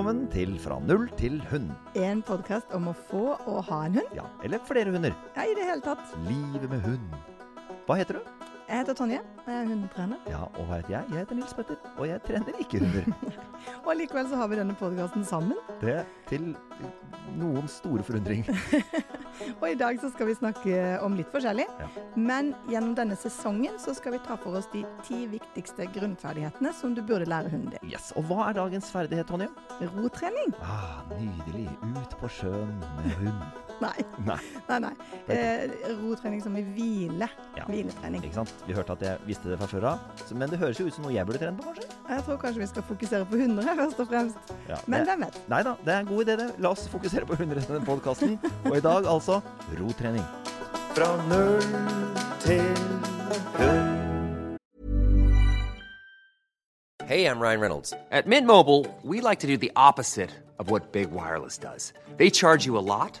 Velkommen til Fra null til hund. En podkast om å få og ha en hund. Ja, eller flere hunder. Ja, i det hele tatt. Livet med hund. Hva heter du? Jeg heter Tonje. Jeg er hundetrener. Ja, og hva heter jeg? Jeg heter Nils Petter, og jeg trener ikke hunder. Og likevel så har vi denne podkasten sammen. Det til noen store forundring. Og i dag så skal vi snakke om litt forskjellig. Ja. Men gjennom denne sesongen så skal vi ta for oss de ti viktigste grunnferdighetene som du burde lære hunden din. Yes, Og hva er dagens ferdighet, Tonje? Rotrening? Ah, nydelig. Ut på sjøen med hund. Nei. Nei, Nei, nei. Eh, rotrening som i hvile. Ja. Hviletrening. ikke sant? Vi hørte at jeg visste det fra før av. Men det høres jo ut som noe jeg burde trene på, kanskje? Jeg tror kanskje vi skal fokusere på hunder her, først og fremst. Ja, Men hvem vet? Nei da, det er en god idé, det. La oss fokusere på hunder i denne podkasten. Og i dag altså rotrening. Fra null til hund. Hey, I'm Ryan Reynolds. At Mint Mobile, we like to do the opposite of what Big Wireless does. They charge you a lot,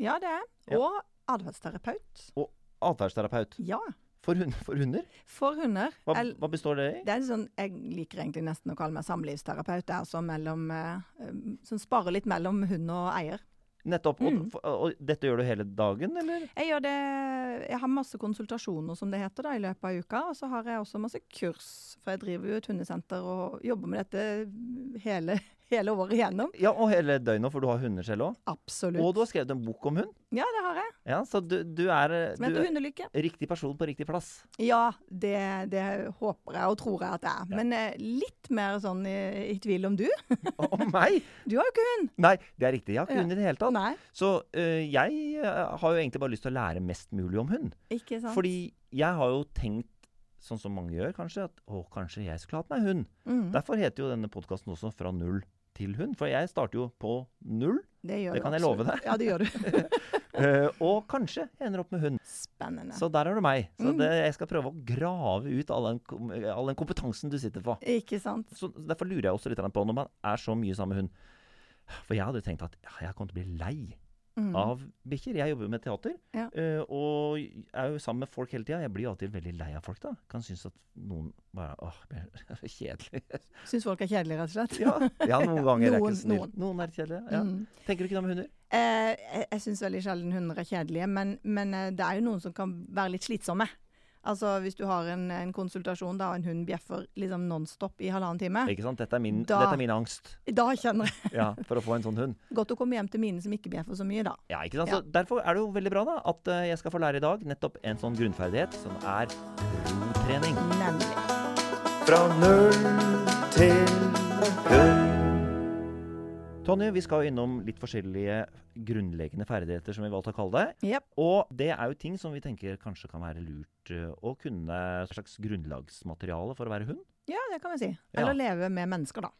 Ja, det er Ja. Og atferdsterapeut. og atferdsterapeut Ja. for, hun, for hunder. For hunder. Hva, hva består det i? Det er sånn, Jeg liker egentlig nesten å kalle meg samlivsterapeut. Det er altså mellom, eh, eh, som sparer litt mellom hund og eier. Nettopp. Mm. og, og dette gjør du hele dagen, eller? Jeg gjør det, jeg har masse konsultasjoner som det heter da, i løpet av uka. Og så har jeg også masse kurs, for jeg driver jo et hundesenter og jobber med dette hele, hele året igjennom. Ja, og hele døgnet, for du har hunder selv òg. Absolutt. Og du har skrevet en bok om hund. Ja, det har jeg. Ja, Så du, du er, eh, Som du heter er Hundelykke. riktig person på riktig plass. Ja, det, det håper jeg og tror jeg at det er. Men eh, litt mer sånn i, i tvil om du. Om meg? Du har jo ikke hund. Nei, det er riktig. Jeg har ikke Ja. hund i det hele tatt. Nei, Så øh, jeg øh, har jo egentlig bare lyst til å lære mest mulig om hund. ikke sant. Fordi jeg har jo tenkt, sånn som mange gjør kanskje, at å, kanskje jeg skulle hatt meg hund. Mm, Derfor heter jo denne podkasten også Fra null til hund. For jeg starter jo på null, det det kan jeg love deg. Ja, det gjør du. uh, og kanskje jeg ender opp med hund. Spennende. Så der er du meg. Så Mm. det, jeg skal prøve å grave ut all den, all den kompetansen du sitter på. Ikke sant. Så Derfor lurer jeg også litt på, når man er så mye sammen med hund For jeg hadde tenkt at ja, jeg kom til å bli lei Mm. av bikkjer. Jeg jobber jo med teater, Ja. eh, og er jo sammen med folk hele tida. Jeg blir jo alltid veldig lei av folk, da. Kan synes at noen bare Åh, er så kjedelig. Syns folk er kjedelige, rett og slett? ja, ja, noen ganger er Noen- ikke snill. noen. Noen er kjedelige. Ja. Mm. Tenker du ikke det med hunder? Eh, jeg jeg syns veldig sjelden hunder er kjedelige, men, men eh, det er jo noen som kan være litt slitsomme. Altså Hvis du har en, en konsultasjon da en hund bjeffer liksom nonstop i halvannen time, Ikke sant? Dette er min, Da- dette er min angst da kjenner jeg ja, for å få en sånn hund. godt å komme hjem til mine som ikke bjeffer så mye, da. Ja, ikke sant? Ja. Så Derfor er det jo veldig bra da at eh, jeg skal få lære i dag nettopp en sånn grunnferdighet som er rotrening. Nemlig. Fra null til hund. Tonje, vi skal jo innom litt forskjellige grunnleggende ferdigheter, som vi valgte å kalle det. Yep. Og det er jo ting som vi tenker kanskje kan være lurt eh, å kunne et slags grunnlagsmateriale for å være hund. Ja, det kan vi si. Ja. Eller leve med mennesker, da.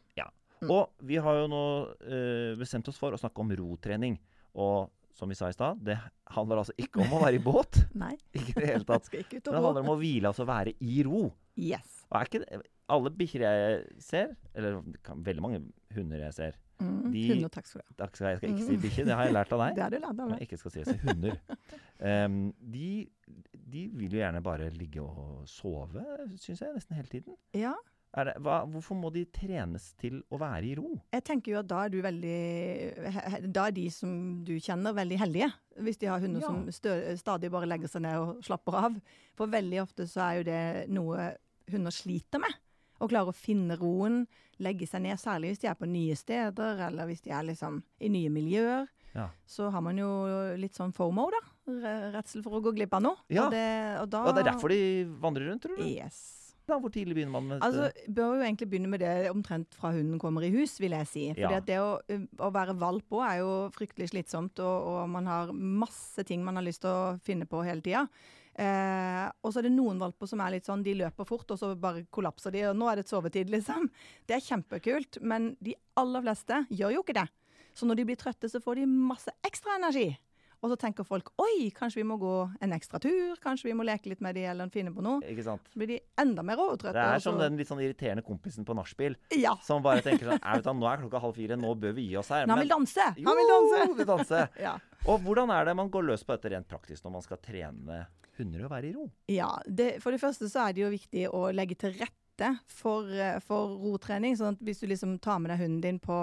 Mm. Og vi har jo nå eh, bestemt oss for å snakke om rotrening. Og som vi sa i stad, det handler altså ikke om å være i båt. Nei, Ikke i det hele tatt. Men det handler om å hvile, altså være i ro. Yes. Og er ikke det, alle bikkjer jeg ser, eller veldig mange hunder jeg ser Mm. De- Hunder, takk skal du ha. Takk skal jeg, jeg skal ikke si Mm. bikkje, det har jeg lært av deg. Det har du lært av meg. jeg ikke skal si, jeg hunder. Um, de, de vil jo gjerne bare ligge og sove, syns jeg, nesten hele tiden. Ja. Det, hva, hvorfor må de trenes til å være i ro? Jeg tenker jo at da er du veldig Da er de som du kjenner, veldig heldige. Hvis de har hunder Ja. som stø, stadig bare legger seg ned og slapper av. For veldig ofte så er jo det noe hunder sliter med. Å klare å finne roen, legge seg ned, særlig hvis de er på nye steder, eller hvis de er liksom i nye miljøer. Ja. Så har man jo litt sånn FOMO, da. Redsel for å gå glipp av noe. Ja. Og det, og da, Og det er derfor de vandrer rundt, tror du? Yes. Da, hvor tidlig begynner man med? Altså, bør jo egentlig begynne med det omtrent fra hunden kommer i hus, vil jeg si. For Ja. det å, å være valp òg er jo fryktelig slitsomt, og, og man har masse ting man har lyst til å finne på hele tida. Eh, og så er det noen valper som er litt sånn, de løper fort, og så bare kollapser de, og nå er det et sovetid, liksom. Det er kjempekult, men de aller fleste gjør jo ikke det. Så når de blir trøtte, så får de masse ekstra energi. Og så tenker folk oi, kanskje vi må gå en ekstra tur, kanskje vi må leke litt med de eller finne på noe. Ikke sant? Så blir de enda mer overtrøtte. Det er som den litt sånn irriterende kompisen på nachspiel Ja. som bare tenker sånn "Nei, vet du Nå er klokka halv fire, nå bør vi gi oss her. Men han vil danse! Han vil danse! vil danse. Ja. Og hvordan er det man går løs på dette rent praktisk når man skal trene hunder å være i ro? Ja, det, for det første så er det jo viktig å legge til rette for, eh, for rotrening. sånn at hvis du liksom tar med deg hunden din på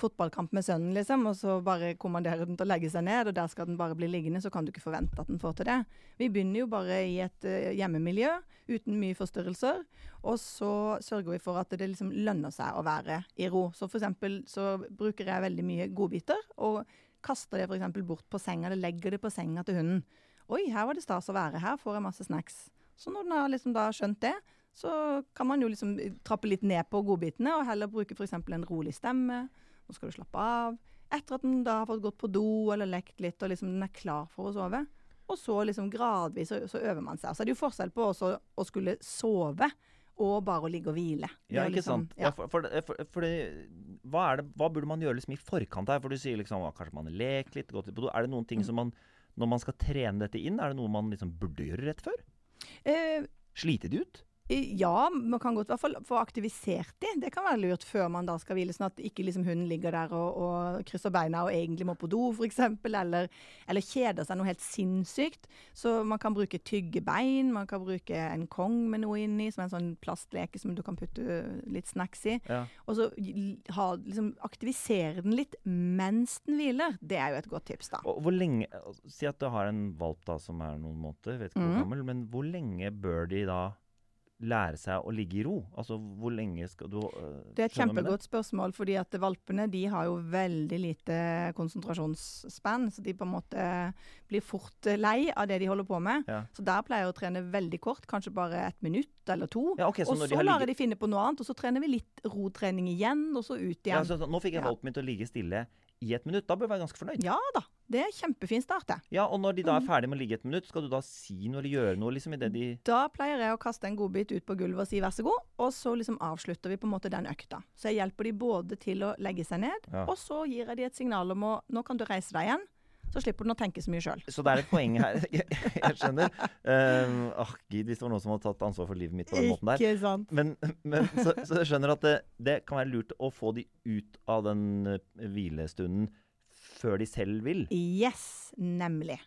fotballkamp med sønnen, liksom, og så bare kommanderer den til å legge seg ned, og der skal den bare bli liggende, så kan du ikke forvente at den får til det. Vi begynner jo bare i et eh, hjemmemiljø uten mye forstyrrelser, og så sørger vi for at det liksom lønner seg å være i ro. Så eksempel så bruker jeg veldig mye godbiter, og kaster det eksempel bort på senga, eller legger det på senga til hunden. Oi, her var det stas å være. Her får jeg masse snacks. Så når den har liksom da skjønt det, så kan man jo liksom trappe litt ned på godbitene, og heller bruke f.eks. en rolig stemme. Nå skal du slappe av. Etter at den da har fått gått på do eller lekt litt, og liksom den er klar for å sove. Og så liksom gradvis så, så øver man seg. Så er det jo forskjell på også å skulle sove og bare å ligge og hvile. Ja, ikke liksom- sant. Ja. for, for, for, for det, hva, er det, hva burde man gjøre liksom i forkant her? For du sier liksom kanskje man har lekt litt, gått litt på do. Er det noen Mm. ting som man Når man skal trene dette inn, er det noe man liksom burde gjøre rett før? Eh, Slite de ut? Ja, man kan godt i hvert fall få aktivisert de. Det kan være lurt før man da skal hvile, sånn at ikke liksom hunden ligger der og, og krysser beina og egentlig må på do, f.eks., eller, eller kjeder seg noe helt sinnssykt. Så man kan bruke tyggebein, man kan bruke en kong med noe inni, som er en sånn plastleke som du kan putte litt snacks i. Ja. Og så ha, liksom, aktivisere den litt mens den hviler. Det er jo et godt tips, da. Og hvor lenge Si at du har en valp da som er noen måneder, vet ikke hvor mm. gammel, men hvor lenge bør de da lære seg å ligge i ro? Altså hvor lenge skal du øh, Det er et kjempegodt spørsmål, fordi at valpene de har jo veldig lite konsentrasjonsspenn. Så de på en måte blir fort eh, lei av det de holder på med. Ja. Så der pleier jeg å trene veldig kort, kanskje bare et minutt eller to. Ja, okay, så og så de lar ligget- jeg de finne på noe annet, og så trener vi litt rotrening igjen, og så ut Ja, igjen. så, nå fikk jeg Ja. valpen min til å ligge stille i et minutt. Da bør jeg være ganske fornøyd. Ja da, det er kjempefin start, det. Ja, Og når de da er Mhm. ferdig med å ligge et minutt, skal du da si noe eller gjøre noe liksom i det de Da pleier jeg å kaste en godbit ut på gulvet og si vær så god, og så liksom avslutter vi på en måte den økta. Så jeg hjelper de både til å legge seg ned, Ja. og så gir jeg de et signal om å nå kan du reise deg igjen. Så slipper du å tenke så mye sjøl. Så det er et poeng her. Jeg, jeg skjønner. Um, Åh, gud, hvis det var noen som hadde tatt ansvar for livet mitt på den måten der. Ikke sant. Men, men så, så jeg skjønner at det, det kan være lurt å få de ut av den eh, hvilestunden før de selv vil. Yes, nemlig.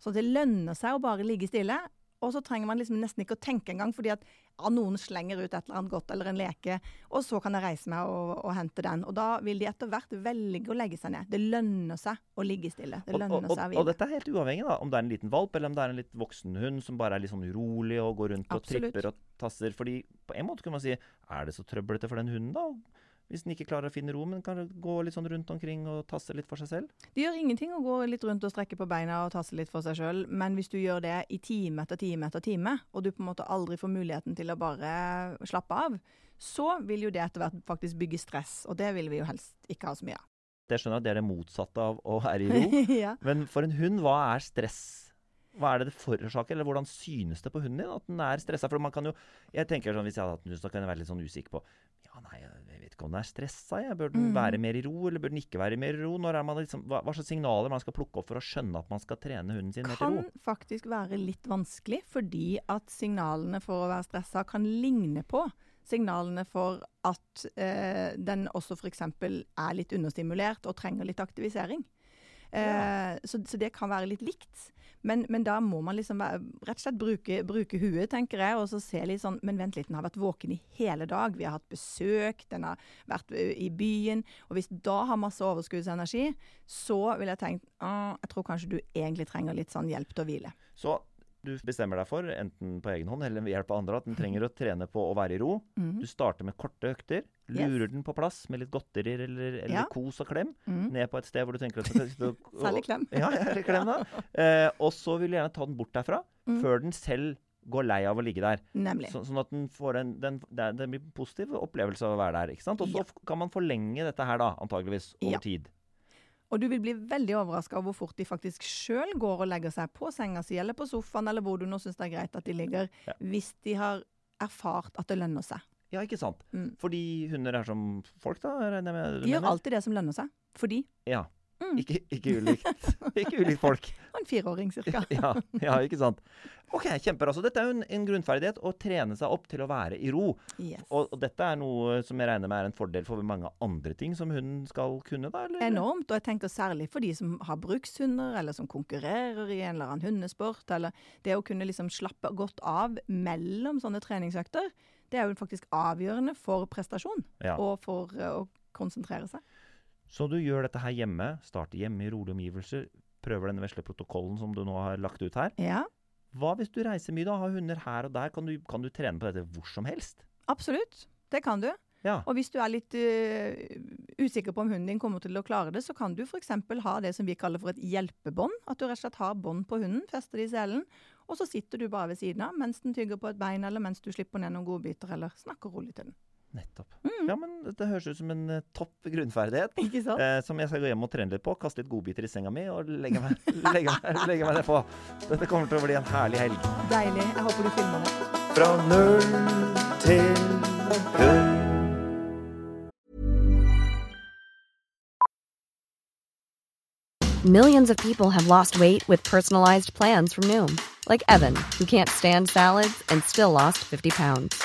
Så det lønner seg å bare ligge stille. Og så trenger man liksom nesten ikke å tenke engang, fordi at ja, noen slenger ut et eller annet godt eller en leke, og så kan jeg reise meg og, og hente den. Og da vil de etter hvert velge å legge seg ned. Det lønner seg å ligge stille. Det lønner og, og, seg å og dette er helt uavhengig da, om det er en liten valp eller om det er en litt voksen hund som bare er litt sånn urolig og går rundt og tripper og tasser. Fordi på en måte kunne man si er det så trøblete for den hunden, da? Hvis den ikke klarer å finne ro, men kan gå litt sånn rundt omkring og tasse litt for seg selv? Det gjør ingenting å gå litt rundt og strekke på beina og tasse litt for seg sjøl, men hvis du gjør det i time etter time etter time, og du på en måte aldri får muligheten til å bare slappe av, så vil jo det etter hvert faktisk bygge stress, og det vil vi jo helst ikke ha så mye av. Jeg skjønner at det er det motsatte av å være i ro. ja. Men for en hund, hva er stress? Hva er det det forårsaker, eller hvordan synes det på hunden din at den er stressa? For man kan jo Jeg tenker sånn, Hvis jeg hadde hatt en hund, så kan jeg være litt sånn usikker på Ja, nei, jeg vet ikke om den er stressa. Jeg. Bør den Mm. være mer i ro, eller bør den ikke være mer i ro? Liksom, hva, hva slags signaler man skal plukke opp for å skjønne at man skal trene hunden sin mer til kan faktisk være litt vanskelig, fordi at signalene for å være stressa kan ligne på signalene for at eh, den også f.eks. er litt understimulert og trenger litt aktivisering. Eh, så, så det kan være litt likt. Men, men da må man liksom rett og slett bruke, bruke huet, tenker jeg, og så se litt sånn Men vent litt, den har vært våken i hele dag. Vi har hatt besøk, den har vært i byen. Og hvis da har masse overskuddsenergi, så vil jeg tenke «Ah, jeg tror kanskje du egentlig trenger litt sånn hjelp til å hvile. Så du bestemmer deg for, enten på egen hånd eller ved hjelp av andre, at den trenger å trene på å være i ro. Mm. Du starter med korte økter. Lurer den på plass med litt godterier eller, eller Ja. kos og klem. Mm. Ned på et sted hvor du tenker at du Særlig klem. Ja, eller klem da. Eh, og så vil du gjerne ta den bort derfra, mm. før den selv går lei av å ligge der. Nemlig. Så, sånn at den får en den, det, den, blir en positiv opplevelse av å være der. ikke sant? Og så Ja. kan man forlenge dette her, da, antageligvis, over Ja. tid. Og du vil bli veldig overraska over hvor fort de faktisk sjøl går og legger seg på senga si eller på sofaen, eller hvor du nå syns det er greit at de ligger, Ja. hvis de har erfart at det lønner seg. Ja, ikke sant? Mm. Fordi hunder er som folk, da? regner jeg med De gjør alltid det som lønner seg. Fordi. Ja. Mm. Ikke, ikke ulikt. ikke ulikt folk. Og en fireåring cirka. Ja, ja, ikke sant. Ok, kjemper. Altså, dette er jo en, en grunnferdighet å trene seg opp til å være i ro. Yes. Og, og dette er noe som jeg regner med er en fordel for mange andre ting som hunden skal kunne, da? Eller? Enormt. Og jeg tenker særlig for de som har brukshunder, eller som konkurrerer i en eller annen hundesport. Eller det å kunne liksom slappe godt av mellom sånne treningsøkter, det er jo faktisk avgjørende for prestasjon. Ja. Og for eh, å konsentrere seg. Så du gjør dette her hjemme. Starter hjemme i rolige omgivelser. Prøver denne vesle protokollen som du nå har lagt ut her. Ja, Hva hvis du reiser mye, da? Har hunder her og der? Kan du, kan du trene på dette hvor som helst? absolutt. Det kan du. Ja. Og hvis du er litt uh, usikker på om hunden din kommer til å klare det, så kan du f.eks. ha det som vi kaller for et hjelpebånd. At du rett og slett har bånd på hunden, fester det i selen, og så sitter du bare ved siden av mens den tygger på et bein, eller mens du slipper ned noen godbiter, eller snakker rolig til den. Nettopp. Mm. Ja, men Det høres ut som en uh, topp grunnferdighet. Ikke sant? Eh, som jeg skal gå hjem og trene litt på. Kaste litt godbiter i senga mi og legge meg, legge meg, legge meg nedpå. Dette kommer til å bli en herlig helg. Deilig. Jeg håper du filmer det. Fra null til null. Millions of people have lost weight with personalized plans from Noom, like Evan, who can't stand salads and still lost 50 pounds.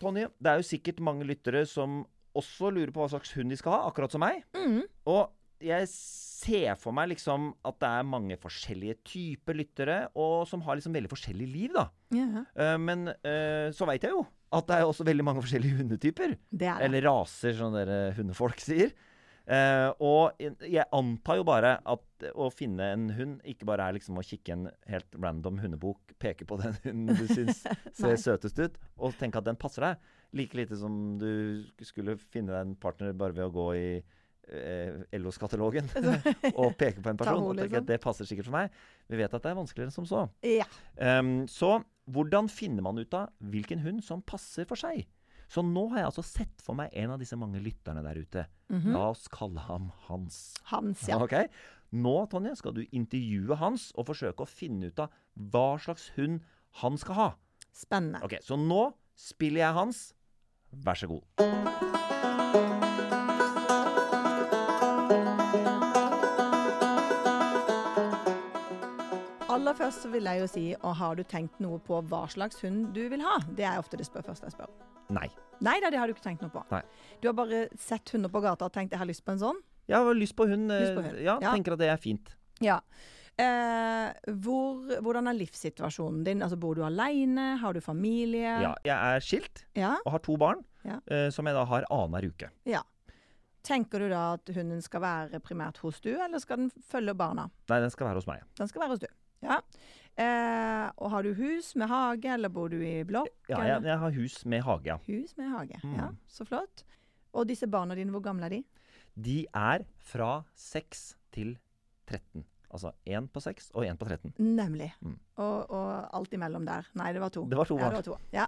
Tonje, det er jo sikkert mange lyttere som også lurer på hva slags hund de skal ha, akkurat som meg. Mm. Og jeg ser for meg liksom at det er mange forskjellige typer lyttere, og som har liksom veldig forskjellig liv, da. Yeah. Uh, men uh, så veit jeg jo at det er også veldig mange forskjellige hundetyper. det er det. Eller raser, som dere hundefolk sier. Eh, og jeg antar jo bare at å finne en hund ikke bare er liksom å kikke en helt random hundebok, peke på den hunden du syns ser søtest ut, og tenke at den passer deg. Like lite som du skulle finne deg en partner bare ved å gå i eh, LOs-katalogen og peke på en person og tenke liksom. at det passer sikkert for meg. Vi vet at det er vanskeligere enn som så. Ja. Um, så hvordan finner man ut av hvilken hund som passer for seg? Så nå har jeg altså sett for meg en av disse mange lytterne der ute. La oss kalle ham Hans. Hans, ja. Okay? Nå, Tonje, skal du intervjue Hans og forsøke å finne ut av hva slags hund han skal ha. Spennende. Ok, Så nå spiller jeg Hans. Vær så god. Aller først så vil jeg jo si, og har du tenkt noe på hva slags hund du vil ha? Det er ofte det spør første jeg spør. Nei. Nei da, det har du ikke tenkt noe på. Nei. Du har bare sett hunder på gata og tenkt jeg har lyst på en sånn? Jeg har lyst på hund. Lyst på hund, Ja, ja. tenker at det er fint. Ja. Eh, hvor, hvordan er livssituasjonen din? Altså, Bor du aleine? Har du familie? Ja, jeg er skilt Ja? og har to barn, Ja. eh, som jeg da har annenhver uke. ja. Tenker du da at hunden skal være primært hos du, eller skal den følge barna? Nei, den skal være hos meg. Den skal være hos du. Ja. Eh, og har du hus med hage, eller bor du i blokk? Ja, jeg, jeg har hus med hage, ja. Hus med hage. Mm. Ja, så flott. Og disse barna dine, hvor gamle er de? De er fra 6 til 13. Altså én på 6 og én på 13. Nemlig. Mm. Og, og alt imellom der. Nei, det var to. Det var to Ja, det var to. Ja.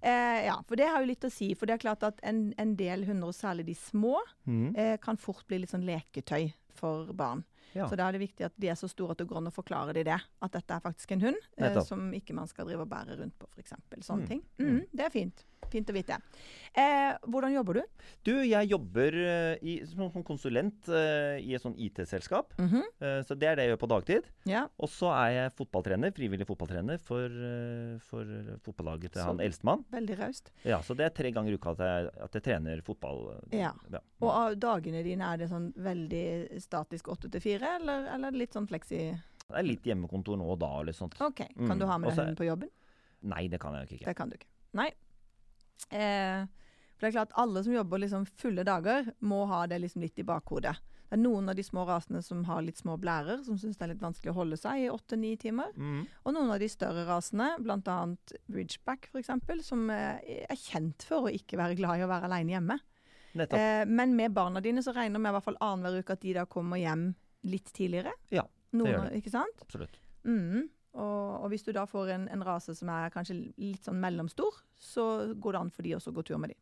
Eh, ja, for det har jo litt å si. For det er klart at en, en del hunder, og særlig de små, mm. eh, kan fort bli litt sånn leketøy for barn. Ja. Så da er det viktig at de er så store at det går an å forklare de det. At dette er faktisk en hund eh, som ikke man skal drive og bære rundt på, f.eks. Sånne Mm. ting. Mm, det er fint. Fint å vite. Eh, hvordan jobber du? Du, jeg jobber eh, i, som som konsulent eh, i et sånn IT-selskap. Mhm. Eh, så det er det jeg gjør på dagtid. Ja. Og så er jeg fotballtrener, frivillig fotballtrener for, eh, for fotballaget til Så- han eldstemann. Veldig raust. Ja, så det er tre ganger i uka at jeg, at jeg trener fotball. Ja. Ja. Og dagene dine, er det sånn veldig statisk åtte til fire, eller, eller litt sånn fleksi? Det er litt hjemmekontor nå og da og litt sånt. OK. Kan Mm. du ha med deg så- hunden på jobben? Nei, det kan jeg nok ikke. Det kan du ikke. Nei. Eh, For det er klart Alle som jobber liksom fulle dager, må ha det liksom litt i bakhodet. Det er noen av de små rasene som har litt små blærer, som syns det er litt vanskelig å holde seg i åtte-ni timer. Mm. Og noen av de større rasene, bl.a. Ridgeback f.eks., som eh, er kjent for å ikke være glad i å være alene hjemme. Eh, men med barna dine så regner vi i hvert fall annenhver uke at de da kommer hjem litt tidligere. Ja, Noen, gjør det. Ikke sant? Absolutt. Mm. Og, og hvis du da får en, en rase som er kanskje litt sånn mellomstor, så går det an for de også å gå tur med de.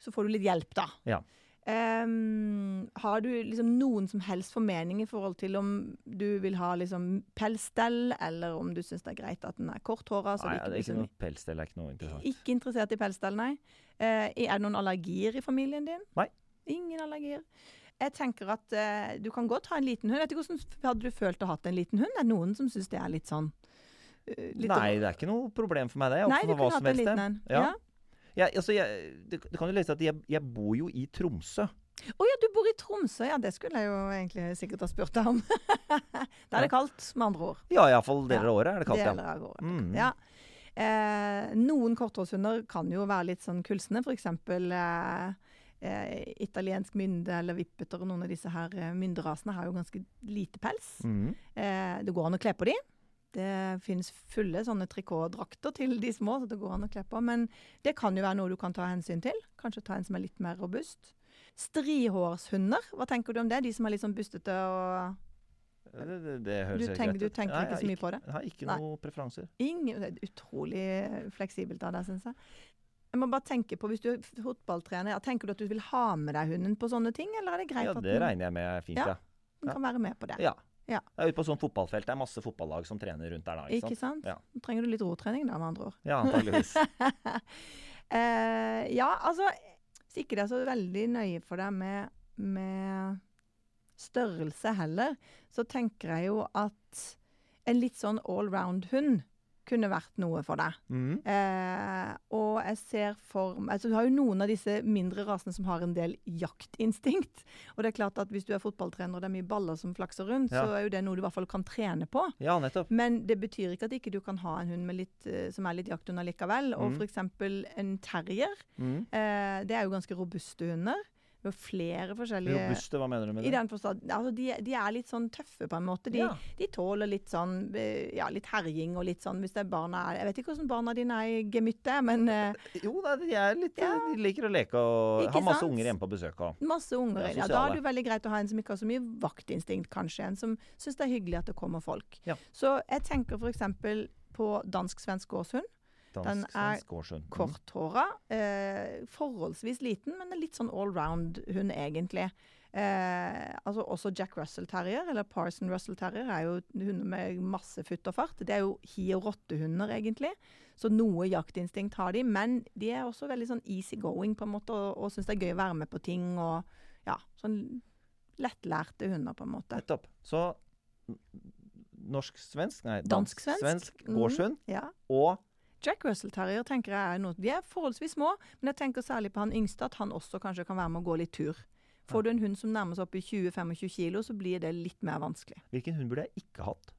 Så får du litt hjelp, da. Ja. Um, har du liksom noen som helst formening i forhold til om du vil ha liksom pelsstell, eller om du syns det er greit at den er korthåra? Nei, det det er ikke noe mye- det er ikke noe interessant. ikke interessert i pelsstell, nei. Uh, er det noen allergier i familien din? Nei. Ingen allergier. Jeg tenker at eh, du kan godt ha en liten hund. Vet du Hvordan hadde du følt å ha en liten hund? Det er noen som syns det er litt sånn uh, litt Nei, det er ikke noe problem for meg, det. Jeg Nei, du kunne hatt en liten en. Ja. Ja. ja altså, jeg, du, du kan jo lese at jeg, jeg bor jo i Tromsø. Å ja, du bor i Tromsø. Ja, det skulle jeg jo egentlig sikkert ha spurt deg om. Da er det kaldt, med andre ord. Ja, iallfall deler av året er det kaldt, Deler ja. av året. Mm. Ja. Eh, noen korthårshunder kan jo være litt sånn kulsne. F.eks. Eh, eh, italiensk mynde eller vippeter og noen av disse her eh, mynderasene har jo ganske lite pels. Mhm. Eh, det går an å kle på de. Det finnes fulle sånne trikotdrakter til de små, så det går an å kle på. Men det kan jo være noe du kan ta hensyn til. Kanskje ta en som er litt mer robust. Strihårshunder, hva tenker du om det? De som er litt sånn bustete og Det, det, det høres Du tenker- greit du tenker ikke så mye på det? Jeg har ikke Nei. noen preferanser. Ingen, det er utrolig fleksibelt av deg, syns jeg. Jeg må bare tenke på, Hvis du er fotballtrener, ja, tenker du at du vil ha med deg hunden på sånne ting? Eller er det greit Ja, at det den, regner jeg med er fint, Ja. ja. den kan være med på det? Ja. Ja. Jeg er ute på sånn fotballfelt. Det er masse fotballag som trener rundt der da. Ikke sant? Ja, Nå trenger du litt rotrening, da, med andre ord. ja antageligvis. uh, ja, altså Hvis ikke det er så veldig nøye for deg med, med størrelse heller, så tenker jeg jo at en litt sånn allround-hund kunne vært noe for deg. Mm. Eh, og jeg ser for altså Du har jo noen av disse mindre rasene som har en del jaktinstinkt. Og det er klart at hvis du er fotballtrener og det er mye baller som flakser rundt, Ja. så er jo det noe du i hvert fall kan trene på. Ja, nettopp. Men det betyr ikke at ikke du kan ha en hund med litt, eh, som er litt jakthund allikevel. Og Mm. for eksempel en terrier. Mm. Eh, det er jo ganske robuste hunder. Jo flere forskjellige Robuste, hva mener du med i det? den forstand, altså de, de er litt sånn tøffe på en måte. De, Ja. de tåler litt sånn eh, ja, litt herjing og litt sånn hvis det er barna Jeg vet ikke hvordan barna dine er i gemyttet, men eh, Jo da, de er litt Ja. De liker å leke og Ikke ha masse sant? unger hjemme på besøk òg. masse unger. Ja, Ja, da er det jo veldig greit å ha en som ikke har så mye vaktinstinkt, kanskje. En som syns det er hyggelig at det kommer folk. Så jeg tenker f.eks. på dansk-svensk gårdshund. Den er svensk. Mhm. Korthåra. Eh, forholdsvis liten, men en litt sånn allround-hund, egentlig. Eh, altså Også Jack Russell Terrier, eller Parson Russell Terrier, er jo hunder med masse futt og fart. Det er jo hi- og rottehunder, egentlig. Så noe jaktinstinkt har de, men de er også veldig sånn easy going, på en måte, og, og syns det er gøy å være med på ting. og ja, sånn lettlærte hunder, på en måte. Nettopp. Så norsk-svensk Nei, Dansk-svensk. dansk gårdshund Mm, ja. og Jack Russell Terrier tenker jeg er noe De er forholdsvis små, men jeg tenker særlig på han yngste, at han også kanskje kan være med å gå litt tur. Får du en hund som nærmer seg opp i 20-25 kilo, så blir det litt mer vanskelig. Hvilken hund burde jeg ikke hatt?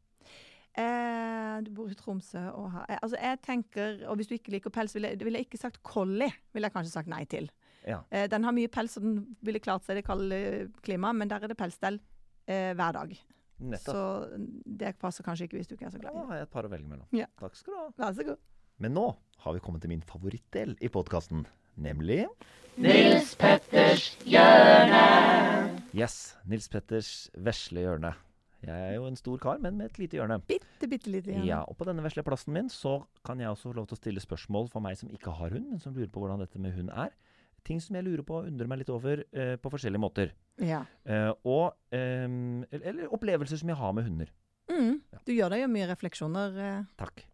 Eh, du bor i Tromsø og har eh, Altså, jeg tenker Og hvis du ikke liker pels, ville jeg, vil jeg ikke sagt collie. Ville jeg kanskje sagt nei til. Ja. Eh, den har mye pels, og den ville klart seg i det kalde klimaet, men der er det pelsstell eh, hver dag. Nettopp. Så det passer kanskje ikke hvis du ikke er så glad i det. har jeg et par å velge mellom. Ja. Takk skal du ha. Vær så god. Men nå har vi kommet til min favorittdel i podkasten, nemlig Nils Petters hjørne. Yes. Nils Petters vesle hjørne. Jeg er jo en stor kar, men med et lite hjørne. Bitte, bitte lite hjørne. Ja, og på denne vesle plassen min så kan jeg også få lov til å stille spørsmål for meg som ikke har hund, men som lurer på hvordan dette med hund er. Ting som jeg lurer på og undrer meg litt over eh, på forskjellige måter. Ja. Eh, og ehm, eller, eller opplevelser som jeg har med hunder. Mm. Du gjør deg jo mye refleksjoner eh, Takk.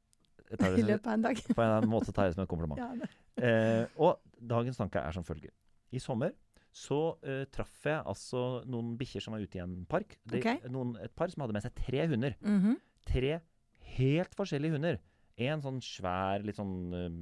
I løpet av en dag. på en måte tar jeg det som en kompliment. Ja. Eh, og dagens tanke er som følger. I sommer så eh, traff jeg altså noen bikkjer som var ute i en park. Det, okay. noen, et par som hadde med seg tre hunder. Mhm. Tre helt forskjellige hunder. En sånn svær, litt sånn um,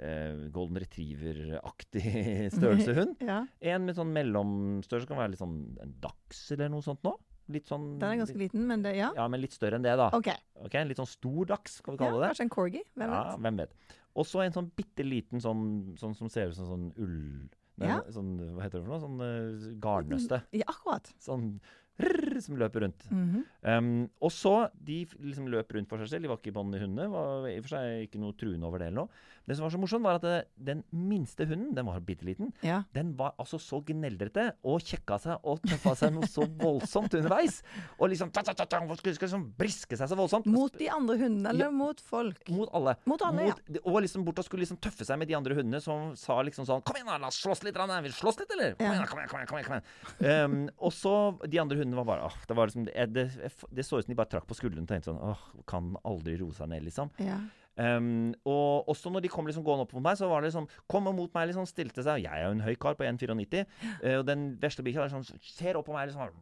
uh, golden retriever-aktig størrelsehund. Ja. En med sånn mellomstørrelse, kan være litt sånn en dachs eller noe sånt nå. Litt sånn Den er ganske liten, men det Ja. Ja, men litt større enn det, da. OK. okay Litt sånn stor dachs, skal vi Ja, det. kanskje en corgi? Hvem ja, vet? hvem vet. Og så en sånn bitte liten sånn, sånn som ser ut som sånn ull... Nei, Ja. sånn, hva heter det for noe? Sånn uh, garnnøste. Ja, akkurat. Sånn rrr, som løper rundt. Mhm. Um, og så De liksom løp rundt for seg selv. De var ikke i hundene. Var i og for seg ikke noe truende over det eller noe. Det som var så morsomt, var at det, den minste hunden, den var bitte liten, Ja. den var altså så gneldrete og kjekka seg og tøffa seg noe så voldsomt underveis. Og liksom ta, ta, ta, ta, skulle, liksom briske seg så voldsomt. Mot de andre hundene, eller Ja. mot folk? Mot alle. Mot alle, ja. Og liksom bort og skulle liksom tøffe seg med de andre hundene som sa liksom sånn Kom igjen, la oss slåss litt. grann, Vil du slåss litt, eller? Kom igjen, kom igjen. kom igjen, kom igjen. Um, og så De andre hundene var bare åh, Det var liksom Det, det, det så ut som de bare trakk på skuldrene og tenkte sånn åh, Kan aldri roe seg ned, liksom. Ja. Um, og også når de kom liksom gående opp mot meg, så var det liksom Kom mot meg, liksom stilte seg. Jeg er jo en høy kar på 1,94. Uh, og den vesle bikkja sånn, ser opp på meg liksom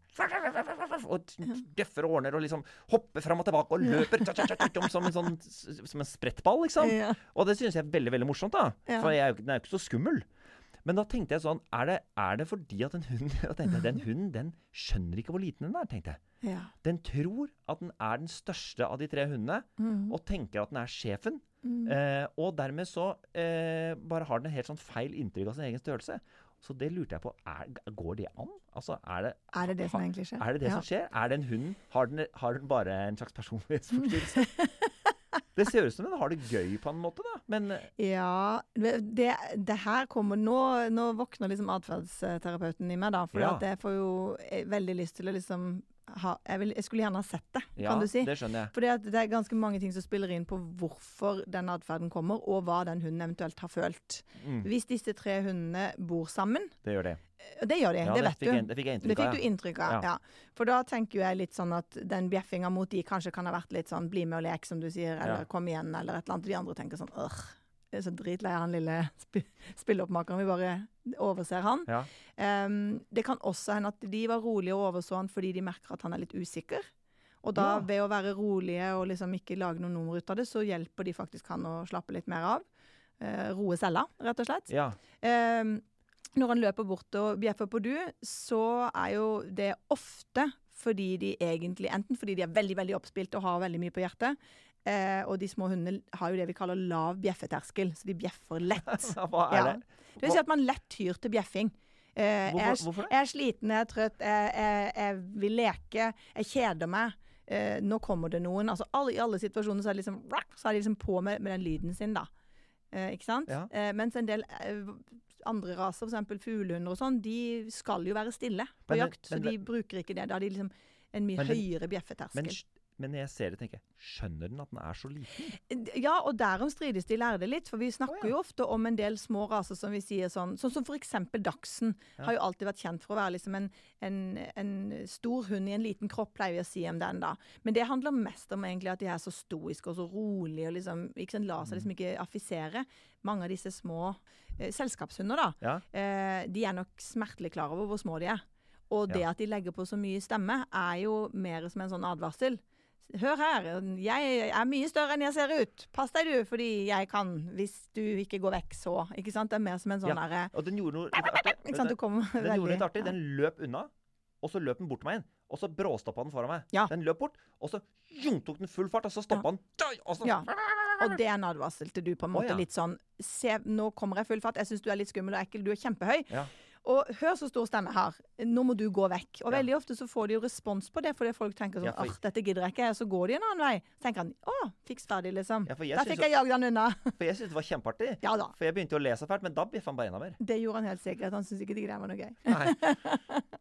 og døffer og ordner og liksom hopper fram og tilbake og løper som en sånn som en sprettball, liksom. Og det synes jeg er veldig veldig morsomt, da. For jeg er jo, den er jo ikke så skummel. Men da tenkte jeg sånn Er det, er det fordi at en hund Da tenkte jeg, Den hunden den skjønner ikke hvor liten den er, tenkte jeg. ja. Den tror at den er den største av de tre hundene, mm. og tenker at den er sjefen. Mm. Eh, og dermed så eh, bare har den et helt sånn feil inntrykk av sin egen størrelse. Så det lurte jeg på. Er, går det an? Altså, er det Er det det som egentlig skjer? er det det Ja. som skjer? Er den hunden? Har den, har den bare en slags personlighetsforstyrrelse? det ser ut som den har det gøy på en måte, da. Men eh, Ja, det, det her kommer Nå, nå våkner liksom atferdsterapeuten i meg, da. For Ja. jeg får jo eh, veldig lyst til å liksom ha jeg, vil, jeg skulle gjerne ha sett det, ja, kan du si. det skjønner jeg. Fordi at det er ganske mange ting som spiller inn på hvorfor den atferden kommer, og hva den hunden eventuelt har følt. Mm, Hvis disse tre hundene bor sammen, det gjør det. Det gjør de, Ja, det vet du. Jeg, det fikk jeg Det fikk du inntrykk av, Ja. ja. For da tenker jeg litt sånn at den bjeffinga mot de kanskje kan ha vært litt sånn bli med og lek, som du sier, eller Ja. kom igjen, eller et eller annet. De andre tenker sånn øh, jeg er så dritlei av han lille sp spilleoppmakeren, vi bare overser han. Ja. Um, det kan også hende at de var rolige og overså han fordi de merker at han er litt usikker. Og da, ved å være rolige og liksom ikke lage noe nummer ut av det, så hjelper de faktisk han å slappe litt mer av. Uh, roe cella, rett og slett. ja. Ehm, når han løper bort og bjeffer på du, så er jo det ofte fordi de egentlig Enten fordi de er veldig veldig oppspilt og har veldig mye på hjertet, eh, og de små hundene har jo det vi kaller lav bjeffeterskel, så de bjeffer lett. Hva er Ja. det? Det vil si at man lett tyr til bjeffing. Eh, Hvorfor- jeg, hvorfor det? jeg er sliten, jeg er trøtt, jeg, jeg, jeg vil leke, jeg kjeder meg. Eh, nå kommer det noen. Altså, alle, I alle situasjoner så er, de liksom, så er de liksom på med, med den lyden sin, da. Eh, ikke sant? Ja. Eh, mens en del eh, andre raser, f.eks. fuglehunder og sånn, de skal jo være stille på Men jakt. jakt. Så men de bruker ikke det. Da har de liksom en mye Men høyere Men, bjeffeterskel. Men når jeg ser det, tenker jeg Skjønner den at den er så liten? Ja, og derom strides de lærde litt. For vi snakker oh, ja. jo ofte om en del små raser som vi sier sånn Sånn som eksempel dachsen. Ja. Har jo alltid vært kjent for å være liksom en, en, en stor hund i en liten kropp, pleier vi å si om den, da. Men det handler mest om egentlig at de er så stoiske og så rolige og liksom ikke sant, lar seg liksom ikke affisere. Mange av disse små eh, selskapshunder, da. Ja. Eh, de er nok smertelig klar over hvor små de er. Og det Ja. at de legger på så mye stemme, er jo mer som en sånn advarsel. Hør her, jeg er mye større enn jeg ser ut. Pass deg du, fordi jeg kan. Hvis du ikke går vekk, så. Ikke sant? Det er mer som en sånn Ja, Og den gjorde noe artig. Ikke sant? Du kommer Den gjorde litt artig. Den løp unna, og så løp den bort til meg igjen. Og så bråstoppa den foran meg. Ja. Den løp bort, og så jung, tok den full fart, og så stoppa den. Og så Ja. Og det er en advarsel til du, på en måte. ja. Litt sånn Se, nå kommer jeg full fart. Jeg syns du er litt skummel og ekkel. Du er kjempehøy. Og hør så stor stemme her. Nå må du gå vekk. Og Ja. veldig ofte så får de jo respons på det, fordi folk tenker sånn Ja, for- dette gidder jeg ikke. Så går de en annen vei. Så tenker han å, fiks ferdig, liksom. Ja, Der fikk jeg jagd han unna. For jeg syntes det var kjempeartig. ja da. For jeg begynte jo å le så fælt, men da biffa han bare enda mer. Det gjorde han helt sikkert. Han syntes ikke det var noe gøy. Nei.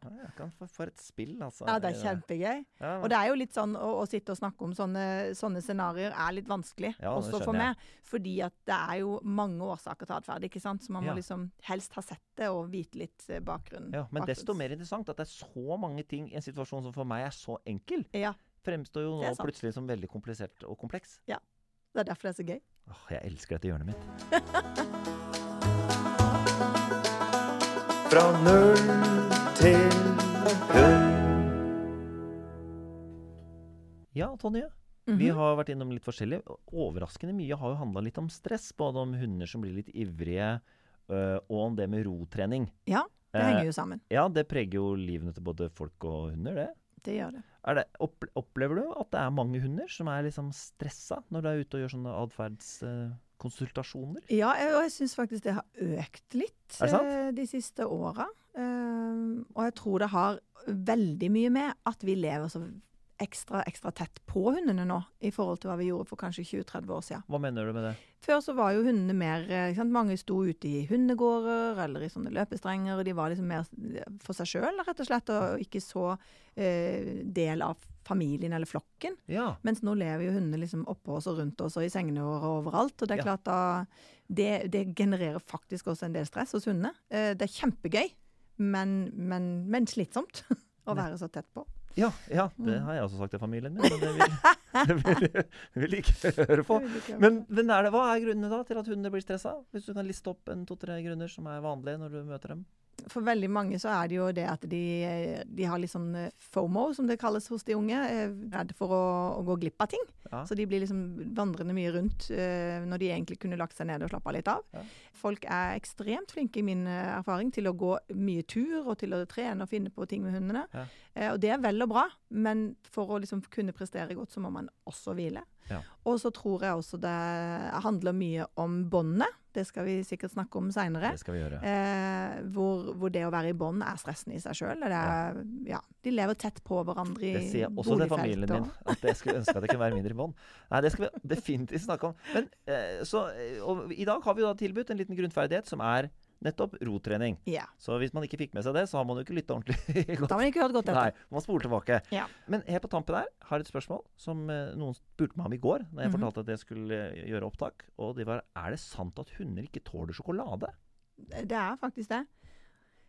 Få for et spill, altså. Ja, det er kjempegøy. Ja, Og det er jo litt sånn å, å sitte og snakke om sånne, sånne scenarioer er litt vanskelig, også for meg. Fordi at det er jo mange årsaker til atferd, ikke sant. Så man må liksom helst ha sett det og vite litt eh, bakgrunnen. ja, men bakgrunns- desto mer interessant at det er så mange ting i en situasjon som for meg er så enkel, Ja. fremstår jo nå plutselig som veldig komplisert og kompleks. Ja. Det er derfor det er så gøy. Åh, jeg elsker dette hjørnet mitt. Fra null til hund. Ja, Tonje. Vi Mhm. har vært innom litt forskjellig. Overraskende mye har jo handla litt om stress. Både om hunder som blir litt ivrige, øh, og om det med rotrening. Ja, det Eh, henger jo sammen. Ja, det preger jo livene til både folk og hunder, det. Det gjør det. Det opplever du at det er mange hunder som er liksom stressa når du er ute og gjør sånne atferdskonsultasjoner? Ja, og jeg syns faktisk det har økt litt eh, de siste åra. Uh, og jeg tror det har veldig mye med at vi lever så ekstra, ekstra tett på hundene nå, i forhold til hva vi gjorde for kanskje 20-30 år siden. Hva mener du med det? Før så var jo hundene mer eh, ikke sant? Mange sto ute i hundegårder eller i sånne løpestrenger, og de var liksom mer for seg sjøl, rett og slett, og ikke så eh, del av familien eller flokken. Ja. Mens nå lever jo hundene liksom oppå oss og rundt oss og i sengene våre og overalt. Og det er klart da det, det genererer faktisk også en del stress hos hundene. Eh, det er kjempegøy, men, men, men slitsomt å være så tett på. Ja, ja, det Mm. har jeg også sagt til familien min, men det vil, det vil, det vil ikke høre på. Men, men er det, hva er grunnene da til at hundene blir stressa? Hvis du kan liste opp en to-tre grunner som er vanlige når du møter dem? For veldig mange så er det jo det at de, de har litt sånn eh, FOMO, som det kalles hos de unge. eh, Redd for å, å gå glipp av ting. Ja. Så de blir liksom vandrende mye rundt eh, når de egentlig kunne lagt seg ned og slappa litt av. Ja. Folk er ekstremt flinke, i min erfaring, til å gå mye tur og til å trene og finne på ting med hundene. Ja. Og det er vel og bra, men for å liksom kunne prestere godt, så må man også hvile. Ja. Og så tror jeg også det handler mye om båndet. Det skal vi sikkert snakke om seinere. Eh, hvor, hvor det å være i bånd er stressende i seg sjøl. Ja. de lever tett på hverandre i Det sier jeg også til familien min. At jeg skulle ønske at jeg kunne være mindre i bånd. Nei, det skal vi definitivt snakke om. Men eh, så, eh, og I dag har vi da tilbudt en liten grunnferdighet som er nettopp rotrening. Ja. Så hvis man ikke fikk med seg det, så har man jo ikke lytta ordentlig godt. Da har man ikke hørt godt Nei, etter. man spoler tilbake. Ja. Men helt på tampen her har jeg et spørsmål som eh, noen spurte meg om i går, da jeg Mhm. fortalte at jeg skulle eh, gjøre opptak. Og det var er det sant at hunder ikke tåler sjokolade? Det er faktisk det.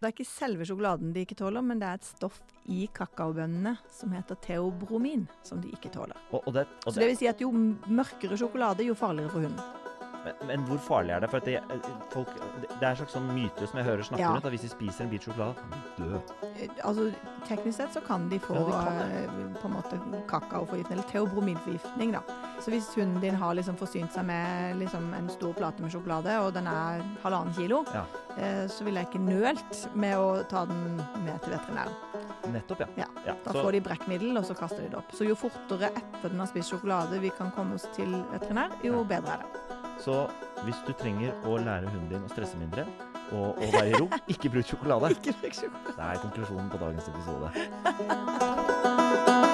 Det er ikke selve sjokoladen de ikke tåler, men det er et stoff i kakaobønnene som heter teobromin, som de ikke tåler. Og, og det, og Så det vil si at jo mørkere sjokolade, jo farligere for hunden. Men, men hvor farlig er det? For at det, eh, folk, det er en slags sånn myte som jeg hører snakke Ja. rundt, at hvis de spiser en bit sjokolade, kan de dø. Eh, Altså, teknisk sett så kan de få Ja, kan eh, på en måte kakaoforgiftning, eller teobromidforgiftning, da. Så hvis hunden din har liksom forsynt seg med liksom en stor plate med sjokolade, og den er halvannen kilo, Ja. eh, så ville jeg ikke nølt med å ta den med til veterinæren. Nettopp, ja. Ja. Da så- får de brekkmiddel, og så kaster de det opp. Så jo fortere etter den har spist sjokolade vi kan komme oss til veterinær, jo bedre er det. Så hvis du trenger å lære hunden din å stresse mindre og, å være i ro, ikke bruk sjokolade. Ikke bruk sjokolade. Det er konklusjonen på dagens episode.